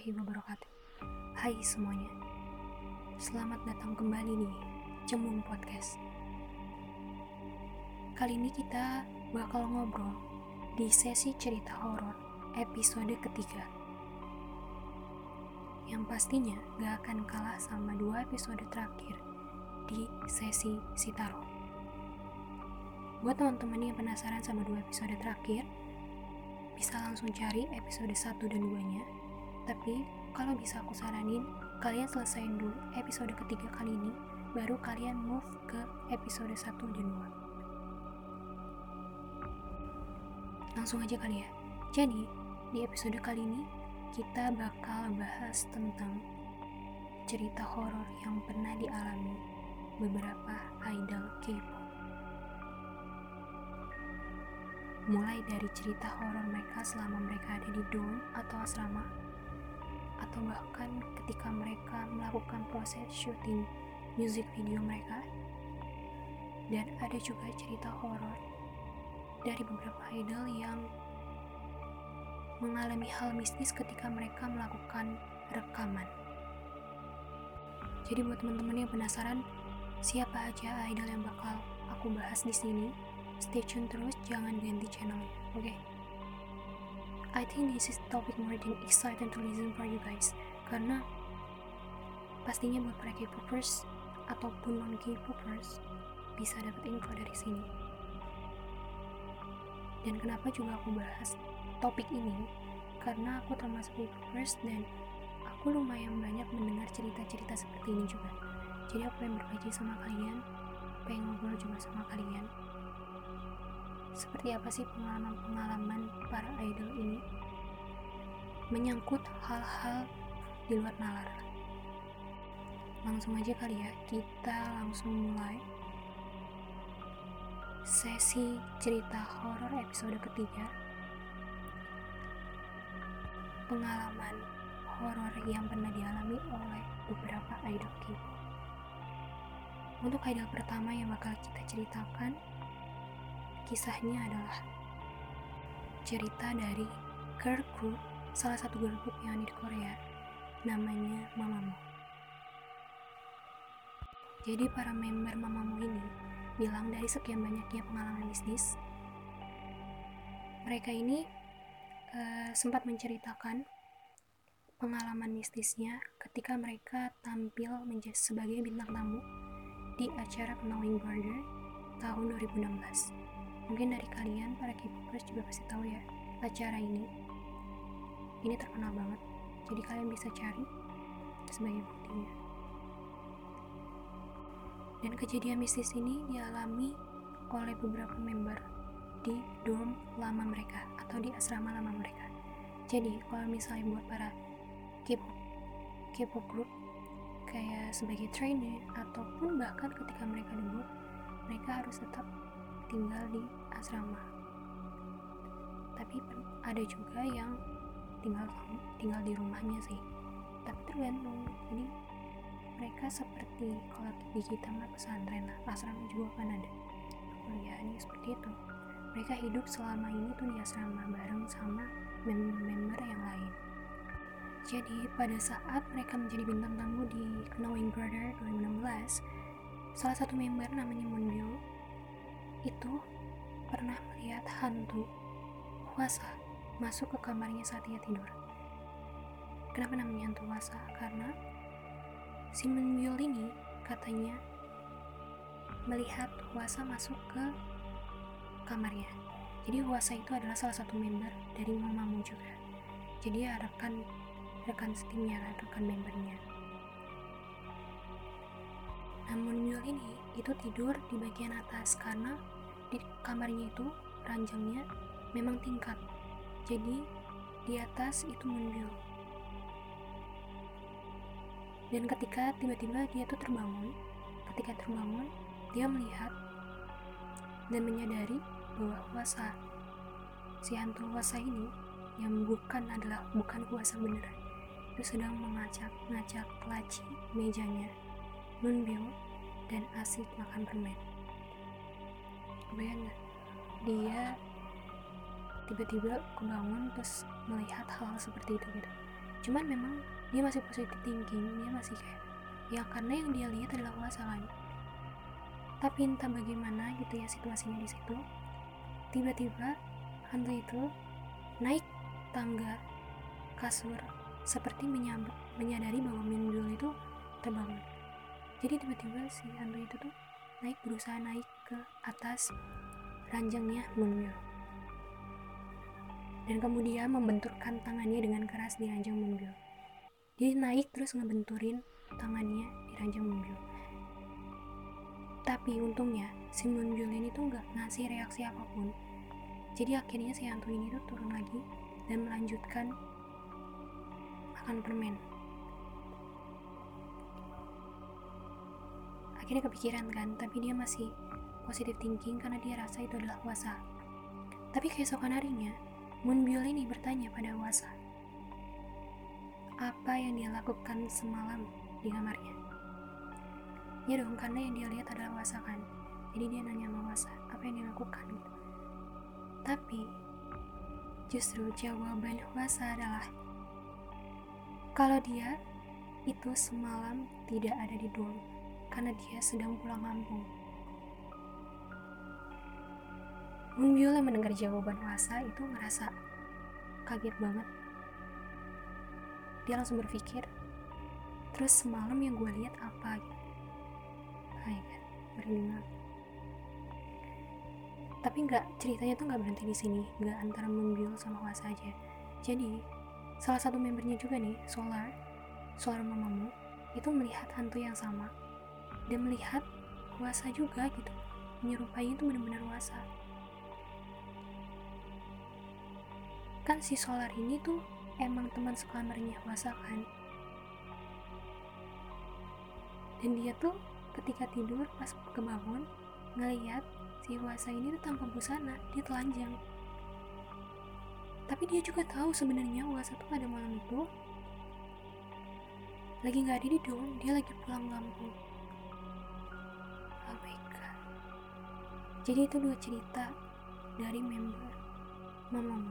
Warahmatullahi wabarakatuh. Hai semuanya. Selamat datang kembali di Cemung Podcast. Kali ini kita bakal ngobrol di sesi cerita horor episode ketiga. Yang pastinya gak akan kalah sama dua episode terakhir di sesi Sitaro. Buat teman-teman yang penasaran sama dua episode terakhir, bisa langsung cari episode 1 dan 2 nya tapi kalau bisa aku saranin kalian selesaiin dulu episode ketiga kali ini baru kalian move ke episode 1 dan 2 langsung aja kali ya. Jadi di episode kali ini kita bakal bahas tentang cerita horor yang pernah dialami beberapa idol K-pop. Mulai dari cerita horor mereka selama mereka ada di dorm atau asrama atau bahkan ketika mereka melakukan proses syuting music video mereka dan ada juga cerita horor dari beberapa idol yang mengalami hal mistis ketika mereka melakukan rekaman jadi buat teman-teman yang penasaran siapa aja idol yang bakal aku bahas di sini stay tune terus jangan ganti channelnya oke okay? I think this is topic more than exciting to listen for you guys. Karena pastinya buat para K-popers ataupun non K-popers bisa dapat info dari sini. Dan kenapa juga aku bahas topik ini? Karena aku termasuk K-popers dan aku lumayan banyak mendengar cerita-cerita seperti ini juga. Jadi aku pengen berbagi sama kalian pengen ngobrol juga sama kalian seperti apa sih pengalaman-pengalaman para idol ini menyangkut hal-hal di luar nalar. Langsung aja kali ya, kita langsung mulai sesi cerita horor episode ketiga. Pengalaman horor yang pernah dialami oleh beberapa idol K-pop. Untuk idol pertama yang bakal kita ceritakan Kisahnya adalah cerita dari girl group, salah satu girl group yang ada di Korea, namanya Mamamoo. Jadi para member Mamamoo ini bilang dari sekian banyaknya pengalaman bisnis, mereka ini uh, sempat menceritakan pengalaman mistisnya ketika mereka tampil menjadi sebagai bintang tamu di acara Knowing Border tahun 2016 mungkin dari kalian para K-popers juga pasti tahu ya acara ini. Ini terkenal banget. Jadi kalian bisa cari sebagai buktinya. Dan kejadian mistis ini dialami oleh beberapa member di dorm lama mereka atau di asrama lama mereka. Jadi kalau misalnya buat para K-pop group kayak sebagai trainer ataupun bahkan ketika mereka debut mereka harus tetap tinggal di asrama. Tapi ada juga yang tinggal tinggal di rumahnya sih. Tapi tergantung jadi mereka seperti kalau di kita mah pesantren asrama juga kan ada. Kuliahnya seperti itu. Mereka hidup selama ini tuh di asrama bareng sama member-member yang lain. Jadi pada saat mereka menjadi bintang tamu di Knowing Brother 2016 salah satu member namanya Moonbyo itu pernah melihat hantu Wasa masuk ke kamarnya saat ia tidur. Kenapa namanya hantu Wasa? Karena si Mengyul ini katanya melihat Wasa masuk ke kamarnya. Jadi Wasa itu adalah salah satu member dari Mamamoo juga. Jadi ya rekan rekan timnya, rekan membernya. Namun Mule ini itu tidur di bagian atas karena di kamarnya itu ranjangnya memang tingkat. Jadi di atas itu Moonbyul dan ketika tiba-tiba dia tuh terbangun ketika terbangun dia melihat dan menyadari bahwa kuasa si hantu kuasa ini yang bukan adalah bukan kuasa beneran itu sedang mengacak-ngacak laci mejanya Moonbyul dan asik makan permen dia tiba-tiba kebangun terus melihat hal, hal seperti itu gitu. Cuman memang dia masih positif thinking dia masih kayak ya karena yang dia lihat adalah kan tapi entah bagaimana gitu ya situasinya di situ tiba-tiba hantu itu naik tangga kasur seperti menyadari bahwa Minjul itu terbangun. Jadi tiba-tiba si hantu itu tuh naik berusaha naik ke atas ranjangnya Munmyo dan kemudian membenturkan tangannya dengan keras di ranjang Munmyo dia naik terus ngebenturin tangannya di ranjang Munmyo tapi untungnya si Munmyo ini tuh nggak ngasih reaksi apa pun. Jadi akhirnya si hantu ini tuh turun lagi dan melanjutkan makan permen akhirnya kepikiran kan tapi dia masih positif thinking karena dia rasa itu adalah Wasa tapi keesokan harinya Moonbyul ini bertanya pada Wasa apa yang dia lakukan semalam di kamarnya? Ya dong karena yang dia lihat adalah Wasa kan. Jadi dia nanya sama Wasa apa yang dia lakukan? Tapi justru jawaban Wasa adalah kalau dia itu semalam tidak ada di dorm karena dia sedang pulang kampung. Yang mendengar jawaban Wasa itu merasa kaget banget. Dia langsung berpikir, terus semalam yang gue lihat apa gitu. Hai kan, merinding Tapi nggak ceritanya tuh nggak berhenti di sini, nggak antara Moonbyul sama Wasa aja. Jadi salah satu membernya juga nih, Solar, Solar Mamamu, itu melihat hantu yang sama dan melihat kuasa juga gitu. Menyerupai itu benar-benar kuasa. Kan si solar ini tuh emang teman sekamarnya kuasa kan? Dan dia tuh ketika tidur pas kebangun ngeliat si kuasa ini tuh tanpa busana dia telanjang. Tapi dia juga tahu sebenarnya kuasa tuh pada malam itu lagi nggak ada di dom dia lagi pulang kampung jadi itu dua cerita dari member mamamu.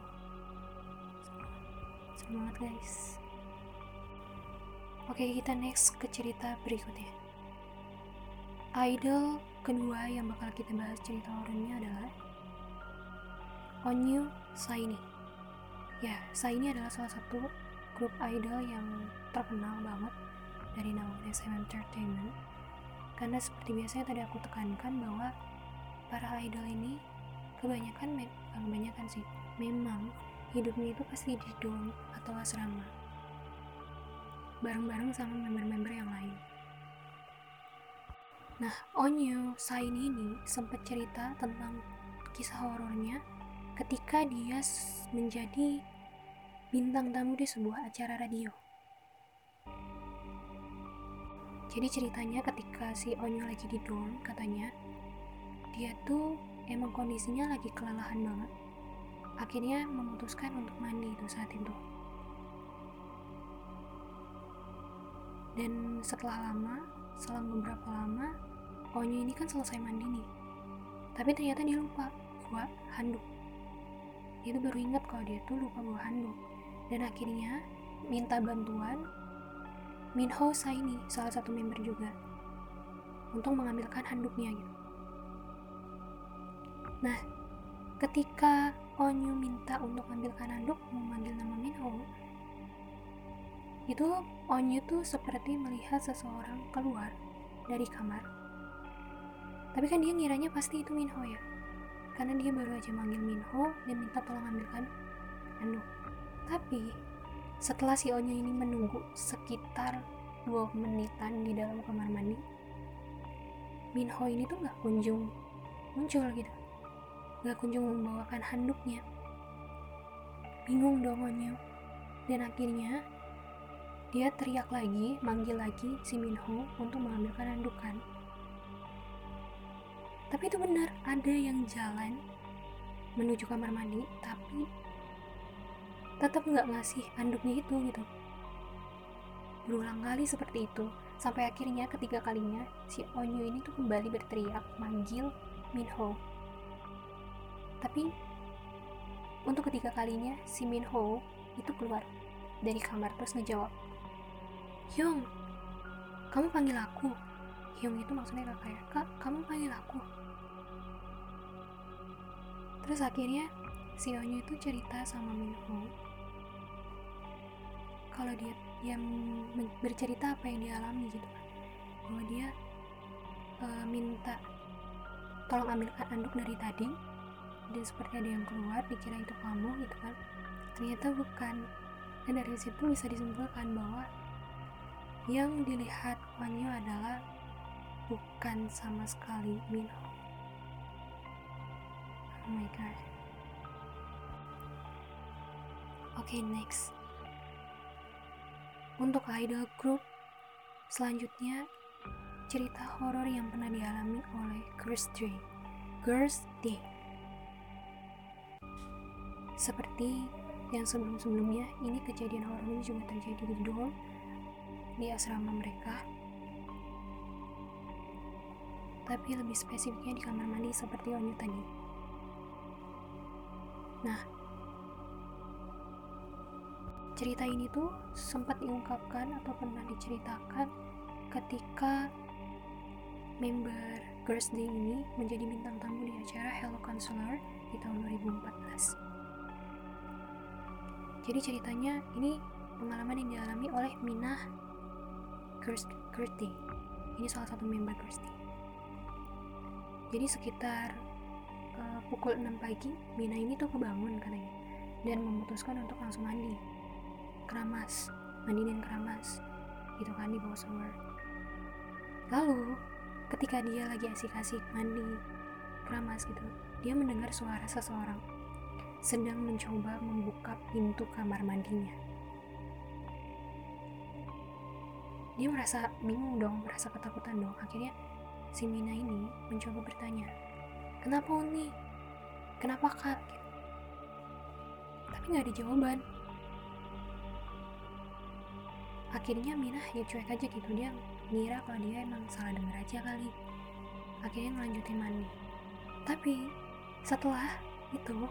Semangat guys. Oke kita next ke cerita berikutnya. Idol kedua yang bakal kita bahas cerita orangnya adalah Onyu Saini. Ya Saini adalah salah satu grup idol yang terkenal banget dari naungan SM Entertainment karena seperti biasanya tadi aku tekankan bahwa para idol ini kebanyakan kebanyakan sih memang hidupnya itu pasti di dorm atau asrama. Bareng-bareng sama member-member yang lain. Nah Onyo Sain ini sempat cerita tentang kisah horornya ketika dia menjadi bintang tamu di sebuah acara radio jadi ceritanya ketika si Onyo lagi di dorm katanya dia tuh emang kondisinya lagi kelelahan banget. Akhirnya memutuskan untuk mandi itu saat itu. Dan setelah lama selang beberapa lama Onyo ini kan selesai mandi nih. Tapi ternyata dia lupa bawa handuk. Dia tuh baru ingat kalau dia tuh lupa bawa handuk. Dan akhirnya minta bantuan Minho Saini salah satu member juga untuk mengambilkan handuknya gitu Nah, ketika Onyu minta untuk ambilkan handuk memanggil nama Minho, itu Onyu tuh seperti melihat seseorang keluar dari kamar. Tapi kan dia ngiranya pasti itu Minho ya, karena dia baru aja manggil Minho dan minta tolong ambilkan handuk. Tapi setelah si Onyu ini menunggu sekitar 2 menitan di dalam kamar mandi, Minho ini tuh nggak kunjung muncul gitu gak kunjung membawakan handuknya. Bingung dong Onyo. Dan akhirnya dia teriak lagi, manggil lagi si Minho untuk mengambilkan handukan. Tapi itu benar, ada yang jalan menuju kamar mandi, tapi tetap nggak ngasih handuknya itu gitu. Berulang kali seperti itu, sampai akhirnya ketiga kalinya si Onyo ini tuh kembali berteriak manggil Minho. Tapi untuk ketiga kalinya si Min Ho itu keluar dari kamar terus ngejawab Hyung kamu panggil aku. Hyung itu maksudnya kakak ya kak kamu panggil aku. Terus akhirnya si Onyu itu cerita sama Min Ho kalau dia yang bercerita apa yang dia alami gitu kan bahwa dia uh, minta tolong ambilkan anduk dari tadi dan seperti ada yang keluar dikira itu kamu gitu kan. Ternyata bukan. Dan dari situ bisa disimpulkan bahwa yang dilihat Wanyu adalah bukan sama sekali Minho oh my god. Oke okay, next untuk idol group selanjutnya cerita horor yang pernah dialami oleh Girls Day. Girls Day. Seperti yang sebelum-sebelumnya, ini kejadian horor ini juga terjadi di dorm di asrama mereka. Tapi lebih spesifiknya di kamar mandi seperti Onyu tadi. Nah, cerita ini tuh sempat diungkapkan atau pernah diceritakan ketika member Girls Day ini menjadi bintang tamu di acara Hello Counselor di tahun 2014. Jadi ceritanya ini pengalaman yang dialami oleh Girls Day. Ini salah satu member Girls. Jadi sekitar uh, pukul 6 pagi, Mina ini tuh kebangun katanya dan memutuskan untuk langsung mandi keramas mandiin keramas gitu kan di bawah shower lalu ketika dia lagi asik-asik mandi keramas gitu dia mendengar suara seseorang sedang mencoba membuka pintu kamar mandinya. Dia merasa bingung dong merasa ketakutan dong. Akhirnya si Mina ini mencoba bertanya kenapa Uni? Kenapa kak? Tapi nggak ada jawaban akhirnya Minah ya cuek aja gitu dia ngira kalau dia emang salah denger aja kali. Akhirnya ngelanjutin mandi. Tapi setelah itu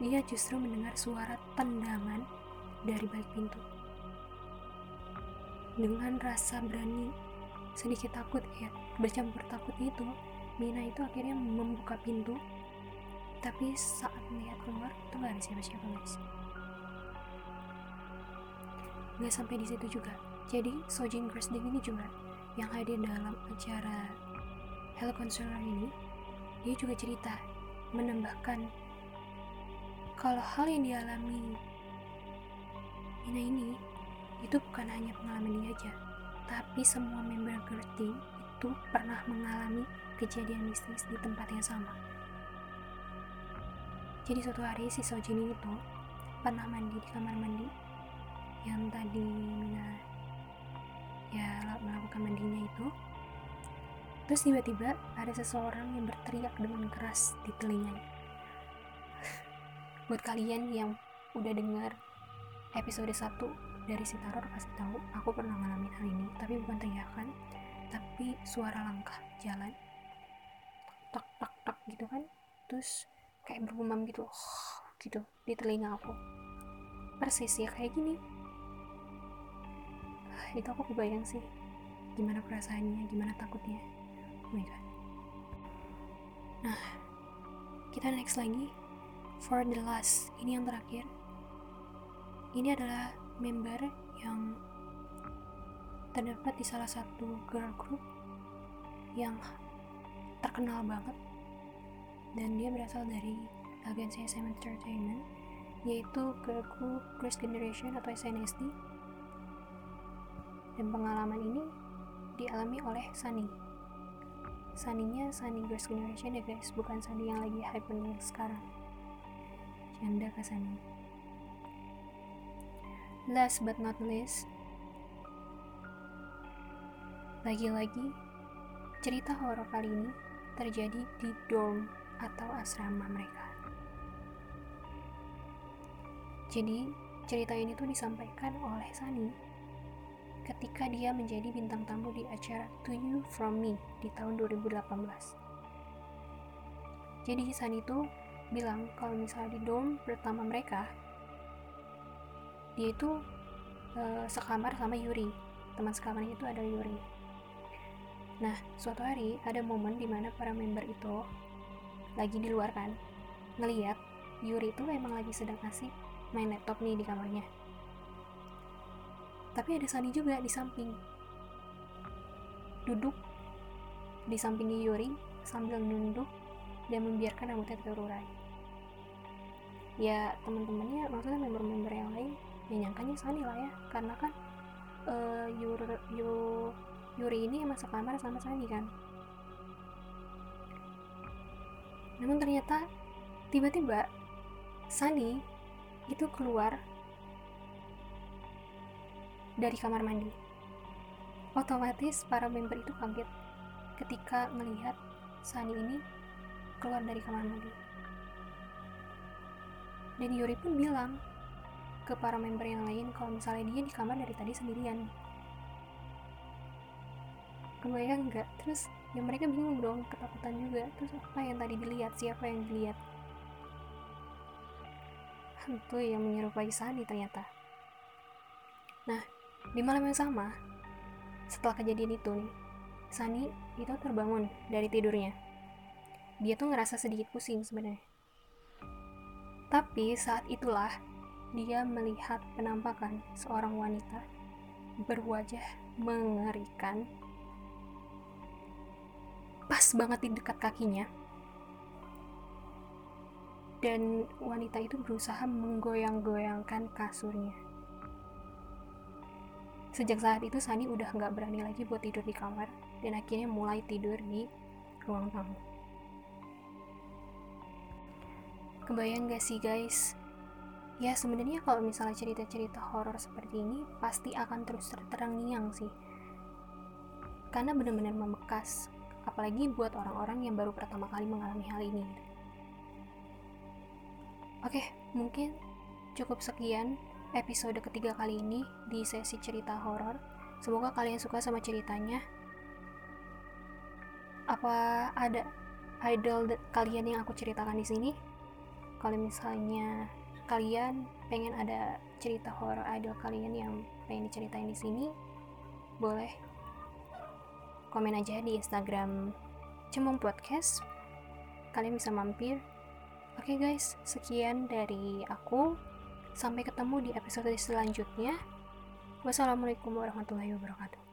dia justru mendengar suara tendangan dari balik pintu. Dengan rasa berani sedikit takut ya bercampur takut itu Mina itu akhirnya membuka pintu. Tapi saat melihat keluar itu gak ada siapa-siapa guys Gak sampai di situ juga. Jadi, Sojin Day ini juga yang hadir dalam acara Hello Counselor ini, dia juga cerita, menambahkan kalau hal yang dialami Ina ini itu bukan hanya pengalaman dia aja, tapi semua member Gertie itu pernah mengalami kejadian mistis di tempat yang sama. Jadi suatu hari si Sojin itu pernah mandi di kamar mandi yang tadi Mina ya melakukan mandinya itu. Terus tiba-tiba ada seseorang yang berteriak dengan keras di telinganya. Buat kalian yang udah dengar episode 1 dari si Tarot pasti tahu aku pernah ngalamin hal ini. Tapi bukan teriakan tapi suara langkah jalan. Tak tak tak gitu kan. Terus kayak bergumam gitu gitu di telinga aku. Persis ya kayak gini itu aku kebayang sih. Gimana perasaannya gimana takutnya. Oh my god. Nah kita next lagi. For the last ini yang terakhir. Ini adalah member yang terdapat di salah satu girl group yang terkenal banget. Dan dia berasal dari agensi SM Entertainment yaitu girl group Girls Generation atau SNSD dan pengalaman ini dialami oleh Sunny. Sunny-nya Sunny Girls Generation ya guys, bukan Sunny yang lagi hype sekarang. Canda ke Sunny. Last but not least, lagi-lagi cerita horor kali ini terjadi di dorm atau asrama mereka. Jadi, cerita ini tuh disampaikan oleh Sunny ketika dia menjadi bintang tamu di acara To You From Me di tahun 2018. Jadi San itu bilang kalau misalnya di dorm pertama mereka dia itu uh, sekamar sama Yuri. Teman sekamarnya itu ada Yuri. Nah suatu hari ada momen di mana para member itu lagi di luar kan ngeliat Yuri itu emang lagi sedang asik main laptop nih di kamarnya tapi ada Sunny juga di samping duduk di samping Yuri sambil nunduk dan membiarkan rambutnya terurai. Ya teman-temannya maksudnya member-member yang lain ya nyangkanya lah ya karena kan uh, Yur, Yur, Yuri ini emang sekamar sama Sani kan. Namun ternyata tiba-tiba Sani itu keluar dari kamar mandi. Otomatis para member itu kaget ketika melihat Sani ini keluar dari kamar mandi. Dan Yuri pun bilang ke para member yang lain kalau misalnya dia di kamar dari tadi sendirian. Kebayang nggak? Terus ya mereka bingung dong, ketakutan juga. Terus apa yang tadi dilihat? Siapa yang dilihat? Hantu yang menyerupai Sani ternyata. Nah, di malam yang sama, setelah kejadian itu Sani itu terbangun dari tidurnya. Dia tuh ngerasa sedikit pusing sebenarnya. Tapi saat itulah dia melihat penampakan seorang wanita berwajah mengerikan pas banget di dekat kakinya dan wanita itu berusaha menggoyang-goyangkan kasurnya Sejak saat itu Sani udah nggak berani lagi buat tidur di kamar dan akhirnya mulai tidur di ruang tamu. Kebayang gak sih guys? Ya sebenarnya kalau misalnya cerita-cerita horor seperti ini pasti akan terus terang-niang sih. Karena benar-benar membekas, apalagi buat orang-orang yang baru pertama kali mengalami hal ini. Oke, mungkin cukup sekian episode ketiga kali ini di sesi cerita horor. Semoga kalian suka sama ceritanya. Apa ada idol kalian yang aku ceritakan di sini? Kalau misalnya kalian pengen ada cerita horor idol kalian yang pengen diceritain di sini, boleh komen aja di Instagram Cemong Podcast. Kalian bisa mampir. Oke okay guys, sekian dari aku. Sampai ketemu di episode selanjutnya. Wassalamualaikum warahmatullahi wabarakatuh.